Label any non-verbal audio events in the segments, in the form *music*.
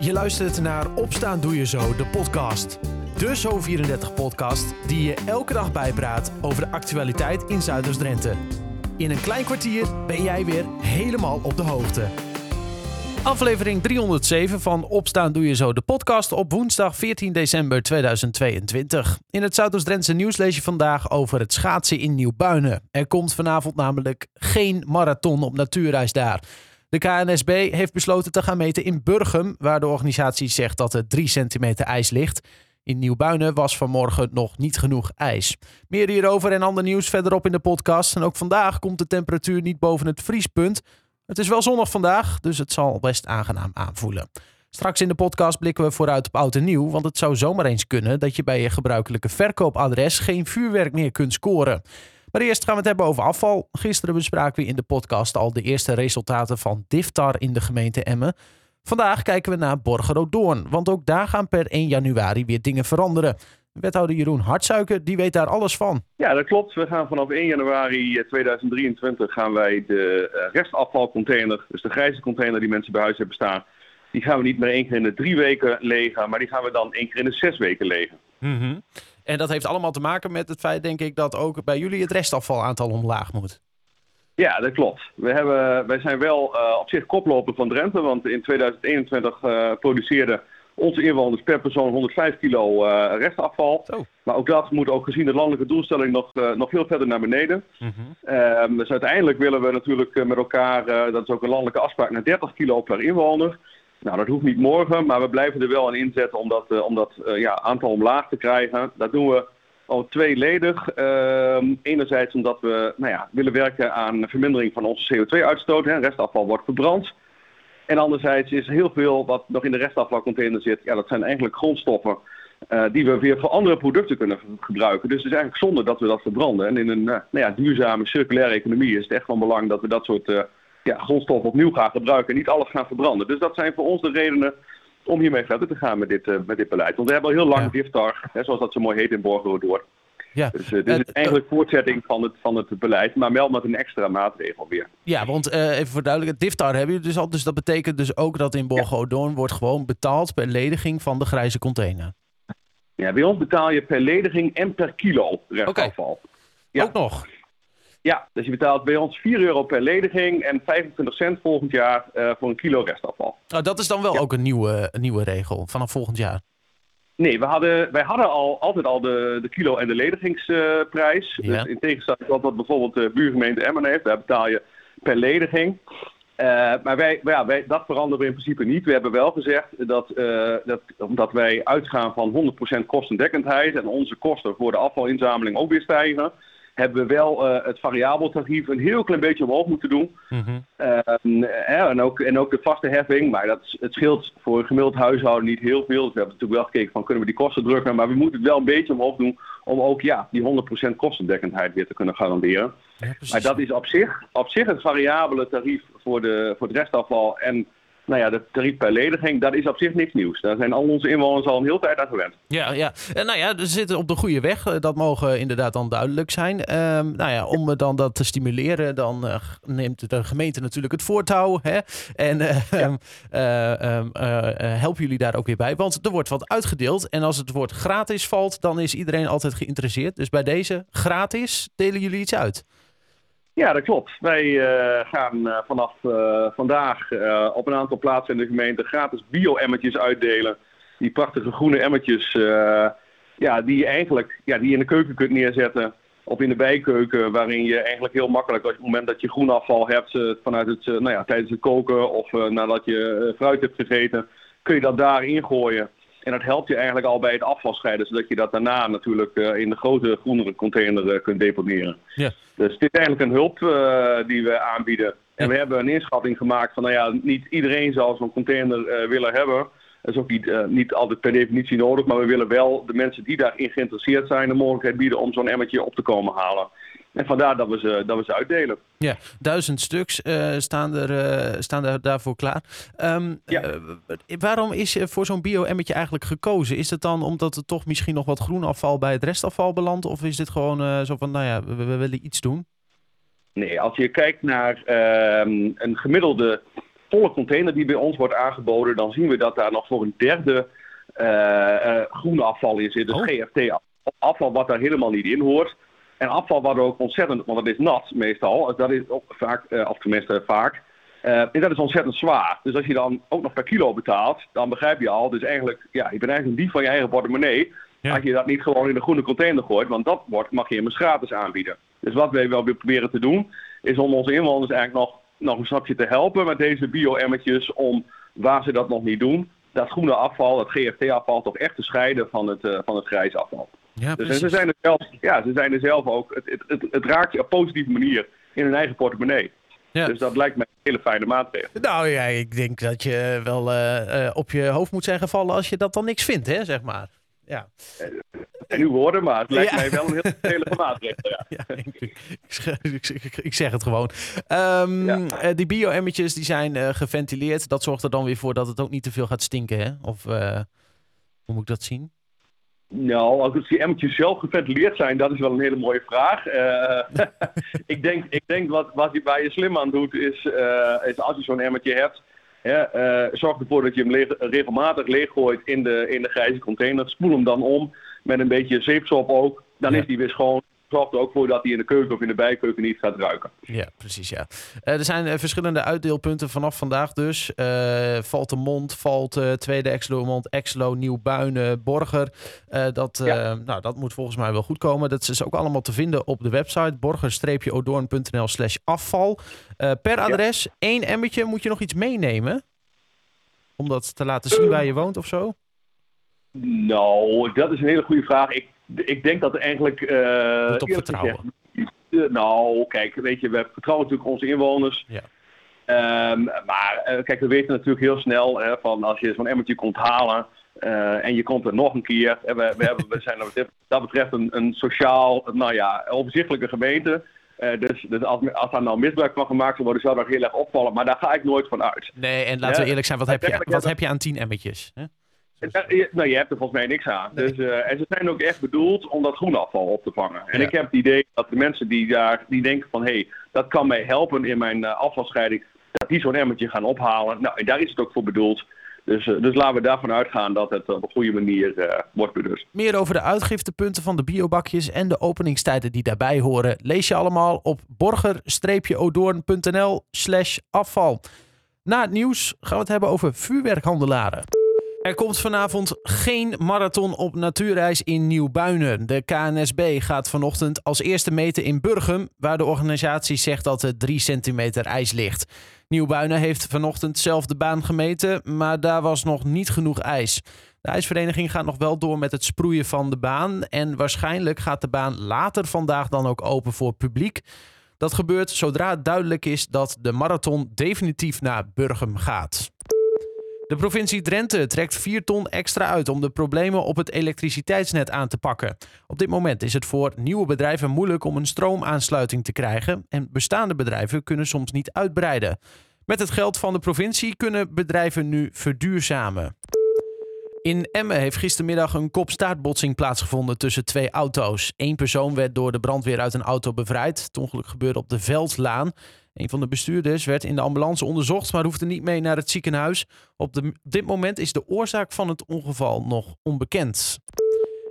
Je luistert naar Opstaan Doe Je Zo, de podcast. De Zo34-podcast die je elke dag bijpraat over de actualiteit in Zuiders-Drenthe. In een klein kwartier ben jij weer helemaal op de hoogte. Aflevering 307 van Opstaan Doe Je Zo, de podcast op woensdag 14 december 2022. In het Zuidoost-Drentse nieuws lees je vandaag over het schaatsen in Nieuwbuinen. Er komt vanavond namelijk geen marathon op natuurreis daar. De KNSB heeft besloten te gaan meten in Burgum, waar de organisatie zegt dat er 3 centimeter ijs ligt. In Nieuwbuinen was vanmorgen nog niet genoeg ijs. Meer hierover en ander nieuws verderop in de podcast. En ook vandaag komt de temperatuur niet boven het vriespunt. Het is wel zonnig vandaag, dus het zal best aangenaam aanvoelen. Straks in de podcast blikken we vooruit op oud en nieuw, want het zou zomaar eens kunnen dat je bij je gebruikelijke verkoopadres geen vuurwerk meer kunt scoren. Maar eerst gaan we het hebben over afval. Gisteren bespraken we in de podcast al de eerste resultaten van Diftar in de gemeente Emmen. Vandaag kijken we naar Borgeroodoorn, want ook daar gaan per 1 januari weer dingen veranderen. Wethouder Jeroen Hartsuiker, die weet daar alles van. Ja, dat klopt. We gaan vanaf 1 januari 2023 gaan wij de eh, restafvalcontainer, dus de grijze container die mensen bij huis hebben staan, die gaan we niet meer één keer in de drie weken legen, maar die gaan we dan één keer in de zes weken legen. Mm En dat heeft allemaal te maken met het feit, denk ik, dat ook bij jullie het restafvalaantal omlaag moet. Ja, dat klopt. We hebben, wij zijn wel uh, op zich koploper van Drenthe, want in 2021 uh, produceerden onze inwoners per persoon 105 kilo uh, restafval. Maar ook dat moet ook gezien de landelijke doelstelling nog, uh, nog veel verder naar beneden. Mm -hmm. dus uiteindelijk willen we natuurlijk met elkaar, dat is ook een landelijke afspraak, naar 30 kilo per inwoner. Nou, dat hoeft niet morgen, maar we blijven er wel aan inzetten om dat, om dat ja, aantal omlaag te krijgen. Dat doen we al tweeledig. Uh, enerzijds omdat we nou ja, willen werken aan vermindering van onze CO2-uitstoot. Restafval wordt verbrand. En anderzijds is heel veel wat nog in de restafvalcontainer zit, ja, dat zijn eigenlijk grondstoffen uh, die we weer voor andere producten kunnen gebruiken. Dus het is eigenlijk zonde dat we dat verbranden. En in een nou ja, duurzame, circulaire economie is het echt van belang dat we dat soort ja, grondstoffen opnieuw gaan gebruiken en niet alles gaan verbranden. Dus dat zijn voor ons de redenen om hiermee verder te gaan met dit, met dit beleid. Want we hebben al heel lang ja. DIFTAR, hè, zoals dat zo mooi heet in Borgero door. Ja. Dus uh, dit is eigenlijk voortzetting van het, van het beleid, maar wel met een extra maatregel weer. Ja, want uh, even voor duidelijkheid, DIFTAR hebben jullie dus al. Dus dat betekent dus ook dat in Borgo-Doorn wordt gewoon betaald per lediging van de grijze container. Ja, bij ons betaal je per lediging en per kilo restafval. Okay. Ja. Ook nog? Ja, dus je betaalt bij ons 4 euro per lediging en 25 cent volgend jaar uh, voor een kilo restafval. Nou, dat is dan wel ja. ook een nieuwe, een nieuwe regel vanaf volgend jaar. Nee, we hadden, wij hadden al, altijd al de, de kilo- en de ledigingsprijs. Ja. Dus in tegenstelling tot wat bijvoorbeeld de buurgemeente Emmen heeft, daar betaal je per lediging. Uh, maar wij, ja, wij, dat veranderen we in principe niet. We hebben wel gezegd dat, uh, dat omdat wij uitgaan van 100% kostendekkendheid en onze kosten voor de afvalinzameling ook weer stijgen, hebben we wel uh, het variabel tarief een heel klein beetje omhoog moeten doen. Mm -hmm. uh, en, ook, en ook de vaste heffing, maar dat, het scheelt voor een gemiddeld huishouden niet heel veel. Dus we hebben natuurlijk wel gekeken van kunnen we die kosten drukken, maar we moeten het wel een beetje omhoog doen om ook ja, die 100% kostendekkendheid weer te kunnen garanderen. Ja, maar dat is op zich, op zich het variabele tarief voor, de, voor het restafval en nou ja, de tarief per lediging, dat is op zich niks nieuws. Daar zijn al onze inwoners al een hele tijd aan gewend. Ja, ja. En nou ja, we zitten op de goede weg. Dat mogen inderdaad dan duidelijk zijn. Um, nou ja, om dan dat te stimuleren, dan uh, neemt de gemeente natuurlijk het voortouw. Hè? En ja. uh, helpen jullie daar ook weer bij? Want er wordt wat uitgedeeld. En als het woord gratis valt, dan is iedereen altijd geïnteresseerd. Dus bij deze gratis delen jullie iets uit. Ja, dat klopt. Wij uh, gaan uh, vanaf uh, vandaag op een aantal plaatsen in de gemeente gratis bio-emmertjes uitdelen. Die prachtige groene emmertjes, ja, die je eigenlijk ja, die in de keuken kunt neerzetten. Of in de bijkeuken, waarin je eigenlijk heel makkelijk, op het moment dat je groenafval hebt, vanuit het, nou ja, tijdens het koken of nadat je fruit hebt gegeten, kun je dat daar ingooien. En dat helpt je eigenlijk al bij het afvalscheiden, zodat je dat daarna natuurlijk uh, in de grote groenere container uh, kunt deponeren. Ja. Dus dit is eigenlijk een hulp uh, die we aanbieden. En we hebben een inschatting gemaakt van, nou ja, niet iedereen zal zo'n container willen hebben. Dat is ook niet, niet altijd per definitie nodig, maar we willen wel de mensen die daarin geïnteresseerd zijn de mogelijkheid bieden om zo'n emmertje op te komen halen. En vandaar dat we ze, dat we ze uitdelen. Ja, duizend stuks uh, staan, er, uh, staan er daarvoor klaar. Um, ja. uh, waarom is voor zo'n bio-emmetje eigenlijk gekozen? Is het dan omdat er toch misschien nog wat groenafval bij het restafval belandt? Of is dit gewoon zo van, nou ja, we, we, willen iets doen? Nee, als je kijkt naar ehm, een gemiddelde volle container die bij ons wordt aangeboden, dan zien we dat daar nog voor een derde groene afval in zit. Dus oh. GFT-afval wat daar helemaal niet in hoort. En afval wat ook ontzettend, want dat is nat meestal, dat is ook vaak, uh, of tenminste vaak, en dat is ontzettend zwaar. Dus als je dan ook nog per kilo betaalt, dan begrijp je al, dus eigenlijk, ja, je bent eigenlijk een dief van je eigen portemonnee. Als je dat niet gewoon in een groene container gooit, want dat wordt, mag je immers gratis aanbieden. Dus wat wij wel weer proberen te doen, is om onze inwoners eigenlijk nog, nog een stapje te helpen met deze bio-emmertjes, om waar ze dat nog niet doen, dat groene afval, dat GFT-afval, toch echt te scheiden van het, uh, van het grijze afval. Ja, dus ze zijn, er zelf, ja, ze zijn er zelf ook. Het, het, het, het raakt je op positieve manier in hun eigen portemonnee. Ja. Dus dat lijkt mij een hele fijne maatregel. Nou ja, ik denk dat je wel uh, op je hoofd moet zijn gevallen als je dat dan niks vindt, hè, zeg maar. Ja. En uw woorden, maar het lijkt mij wel een heel hele *laughs* maatregel. Ja. ja ik, ik, zeg het gewoon. Um, die bio-emmetjes die zijn uh, geventileerd. Dat zorgt er dan weer voor dat het ook niet te veel gaat stinken, hè? Of uh, hoe moet ik dat zien? Nou, als die emmertjes zelf geventileerd zijn, dat is wel een hele mooie vraag. Uh, *laughs* ik denk, ik denk wat, wat je, waar je slim aan doet, is, is als je zo'n emmertje hebt, uh, zorg ervoor dat je hem leeg, regelmatig leeggooit in de, in de grijze container. Spoel hem dan om met een beetje zeepsop ook. Dan is die weer schoon zorgt er ook voor dat hij in de keuken of in de bijkeuken niet gaat ruiken. Ja, precies. Ja. Uh, er zijn uh, verschillende uitdeelpunten vanaf vandaag dus. Uh, valt de Mond, valt Tweede Exlo Mond, Exlo, Nieuwbuinen, Borger. dat, nou, dat moet volgens mij wel goed komen. Dat is ook allemaal te vinden op de website borger-odoorn.nl slash afval. per adres, ja. één emmertje. Moet je nog iets meenemen? Om dat te laten zien waar je woont of zo? Nou, dat is een hele goede vraag. Ik ik denk dat er eigenlijk... Uh, op vertrouwen. Gezegd, nou, kijk, weet je, we vertrouwen natuurlijk onze inwoners. Ja. Um, maar uh, kijk, we weten natuurlijk heel snel hè, van als je zo'n emmertje komt halen uh, en je komt er nog een keer. we, we, hebben, we zijn wat dat betreft een, een sociaal, nou ja, overzichtelijke gemeente. Dus, dus als, als daar nou misbruik van gemaakt wordt, zou dat heel erg opvallen. Maar daar ga ik nooit van uit. Nee, en laten we eerlijk zijn, wat, heb je, wat heb je aan tien emmertjes? Hè? Nou, je hebt er volgens mij niks aan. Dus, uh, en ze zijn ook echt bedoeld om dat groenafval op te vangen. En ik heb het idee dat de mensen die daar die denken van hé, hey, dat kan mij helpen in mijn uh, afvalscheiding, dat die zo'n emmertje gaan ophalen. Nou, en daar is het ook voor bedoeld. Dus, uh, dus laten we daarvan uitgaan dat het op een goede manier wordt benut. Meer over de uitgiftepunten van de biobakjes en de openingstijden die daarbij horen, lees je allemaal op borger-odoorn.nl slash afval. Na het nieuws gaan we het hebben over vuurwerkhandelaren. Er komt vanavond geen marathon op natuurreis in Nieuwbuinen. De KNSB gaat vanochtend als eerste meten in Burgum, waar de organisatie zegt dat er 3 centimeter ijs ligt. Nieuwbuinen heeft vanochtend zelf de baan gemeten, maar daar was nog niet genoeg ijs. De ijsvereniging gaat nog wel door met het sproeien van de baan en waarschijnlijk gaat de baan later vandaag dan ook open voor publiek. Dat gebeurt zodra het duidelijk is dat de marathon definitief naar Burgum gaat. De provincie Drenthe trekt 4 ton extra uit om de problemen op het elektriciteitsnet aan te pakken. Op dit moment is het voor nieuwe bedrijven moeilijk om een stroomaansluiting te krijgen en bestaande bedrijven kunnen soms niet uitbreiden. Met het geld van de provincie kunnen bedrijven nu verduurzamen. In Emmen heeft gistermiddag een kopstaartbotsing plaatsgevonden tussen twee auto's. Eén persoon werd door de brandweer uit een auto bevrijd. Het ongeluk gebeurde op de Veldlaan. Een van de bestuurders werd in de ambulance onderzocht, maar hoefde niet mee naar het ziekenhuis. Op, de, dit moment is de oorzaak van het ongeval nog onbekend.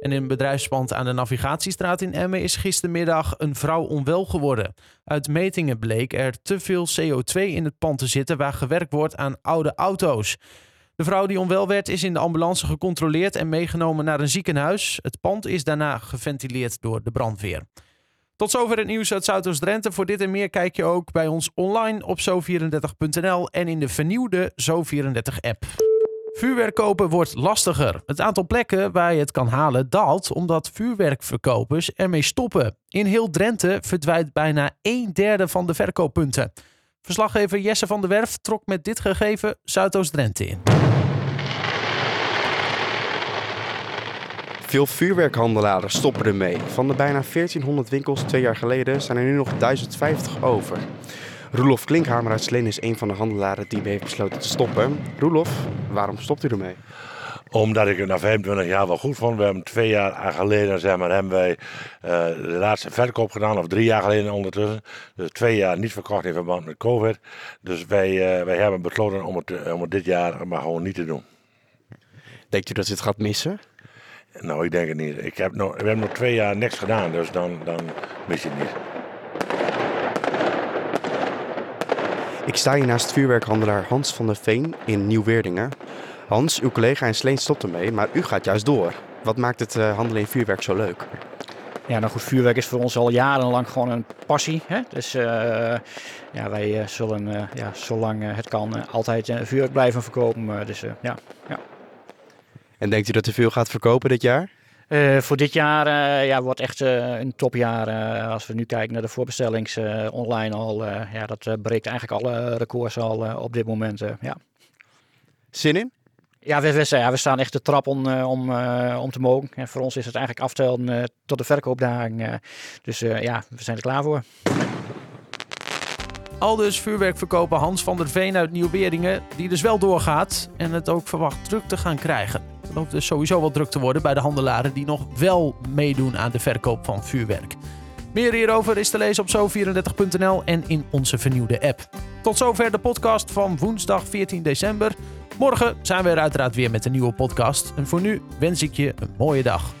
En in een bedrijfspand aan de Navigatiestraat in Emmen is gistermiddag een vrouw onwel geworden. Uit metingen bleek er te veel CO2 in het pand te zitten waar gewerkt wordt aan oude auto's. De vrouw die onwel werd is in de ambulance gecontroleerd en meegenomen naar een ziekenhuis. Het pand is daarna geventileerd door de brandweer. Tot zover het nieuws uit Zuidoost-Drenthe. Voor dit en meer kijk je ook bij ons online op zo34.nl en in de vernieuwde Zo34-app. Vuurwerk kopen wordt lastiger. Het aantal plekken waar je het kan halen daalt omdat vuurwerkverkopers ermee stoppen. In heel Drenthe verdwijnt bijna een derde van de verkooppunten. Verslaggever Jesse van der Werf trok met dit gegeven Zuidoost-Drenthe in. Veel vuurwerkhandelaren stoppen ermee. Van de bijna 1400 winkels twee jaar geleden zijn er nu nog 1050 over. Roelof Klinkhamer uit Sleen is een van de handelaren die heeft besloten te stoppen. Roelof, waarom stopt u ermee? Omdat ik het na 25 jaar wel goed vond. We hebben twee jaar geleden zeg maar, hebben wij uh, de laatste verkoop gedaan. Of drie jaar geleden ondertussen. Dus twee jaar niet verkocht in verband met COVID. Dus wij, uh, wij hebben besloten om het, om het dit jaar maar gewoon niet te doen. Denkt u dat u het gaat missen? Nou, ik denk het niet. Ik heb nog, we hebben nog twee jaar niks gedaan, dus dan, dan mis je het niet. Ik sta hier naast vuurwerkhandelaar Hans van der Veen in Nieuw-Weerdingen. Hans, uw collega in Sleen stopt ermee, maar u gaat juist door. Wat maakt het uh, handelen in vuurwerk zo leuk? Ja, nou goed, vuurwerk is voor ons al jarenlang gewoon een passie. Hè? Dus uh, ja, wij uh, zullen ja, zolang het kan altijd vuurwerk blijven verkopen. dus ja, ja. En denkt u dat u veel gaat verkopen dit jaar? Uh, voor dit jaar uh, ja, wordt echt uh, een topjaar. als we nu kijken naar de voorbestellings online al. ja, dat breekt eigenlijk alle records al op dit moment. ja. Zin in? Ja we, we, ja, we staan echt de trap om, om, om te mogen. En voor ons is het eigenlijk aftellen tot de verkoopdagen. dus ja, we zijn er klaar voor. Aldus vuurwerkverkoper Hans van der Veen uit Nieuw-Beringen, die dus wel doorgaat en het ook verwacht druk te gaan krijgen. Er dus sowieso wel druk te worden bij de handelaren die nog wel meedoen aan de verkoop van vuurwerk. Meer hierover is te lezen op zo34.nl en in onze vernieuwde app. Tot zover de podcast van woensdag 14 december. Morgen zijn we er uiteraard weer met een nieuwe podcast. En voor nu wens ik je een mooie dag.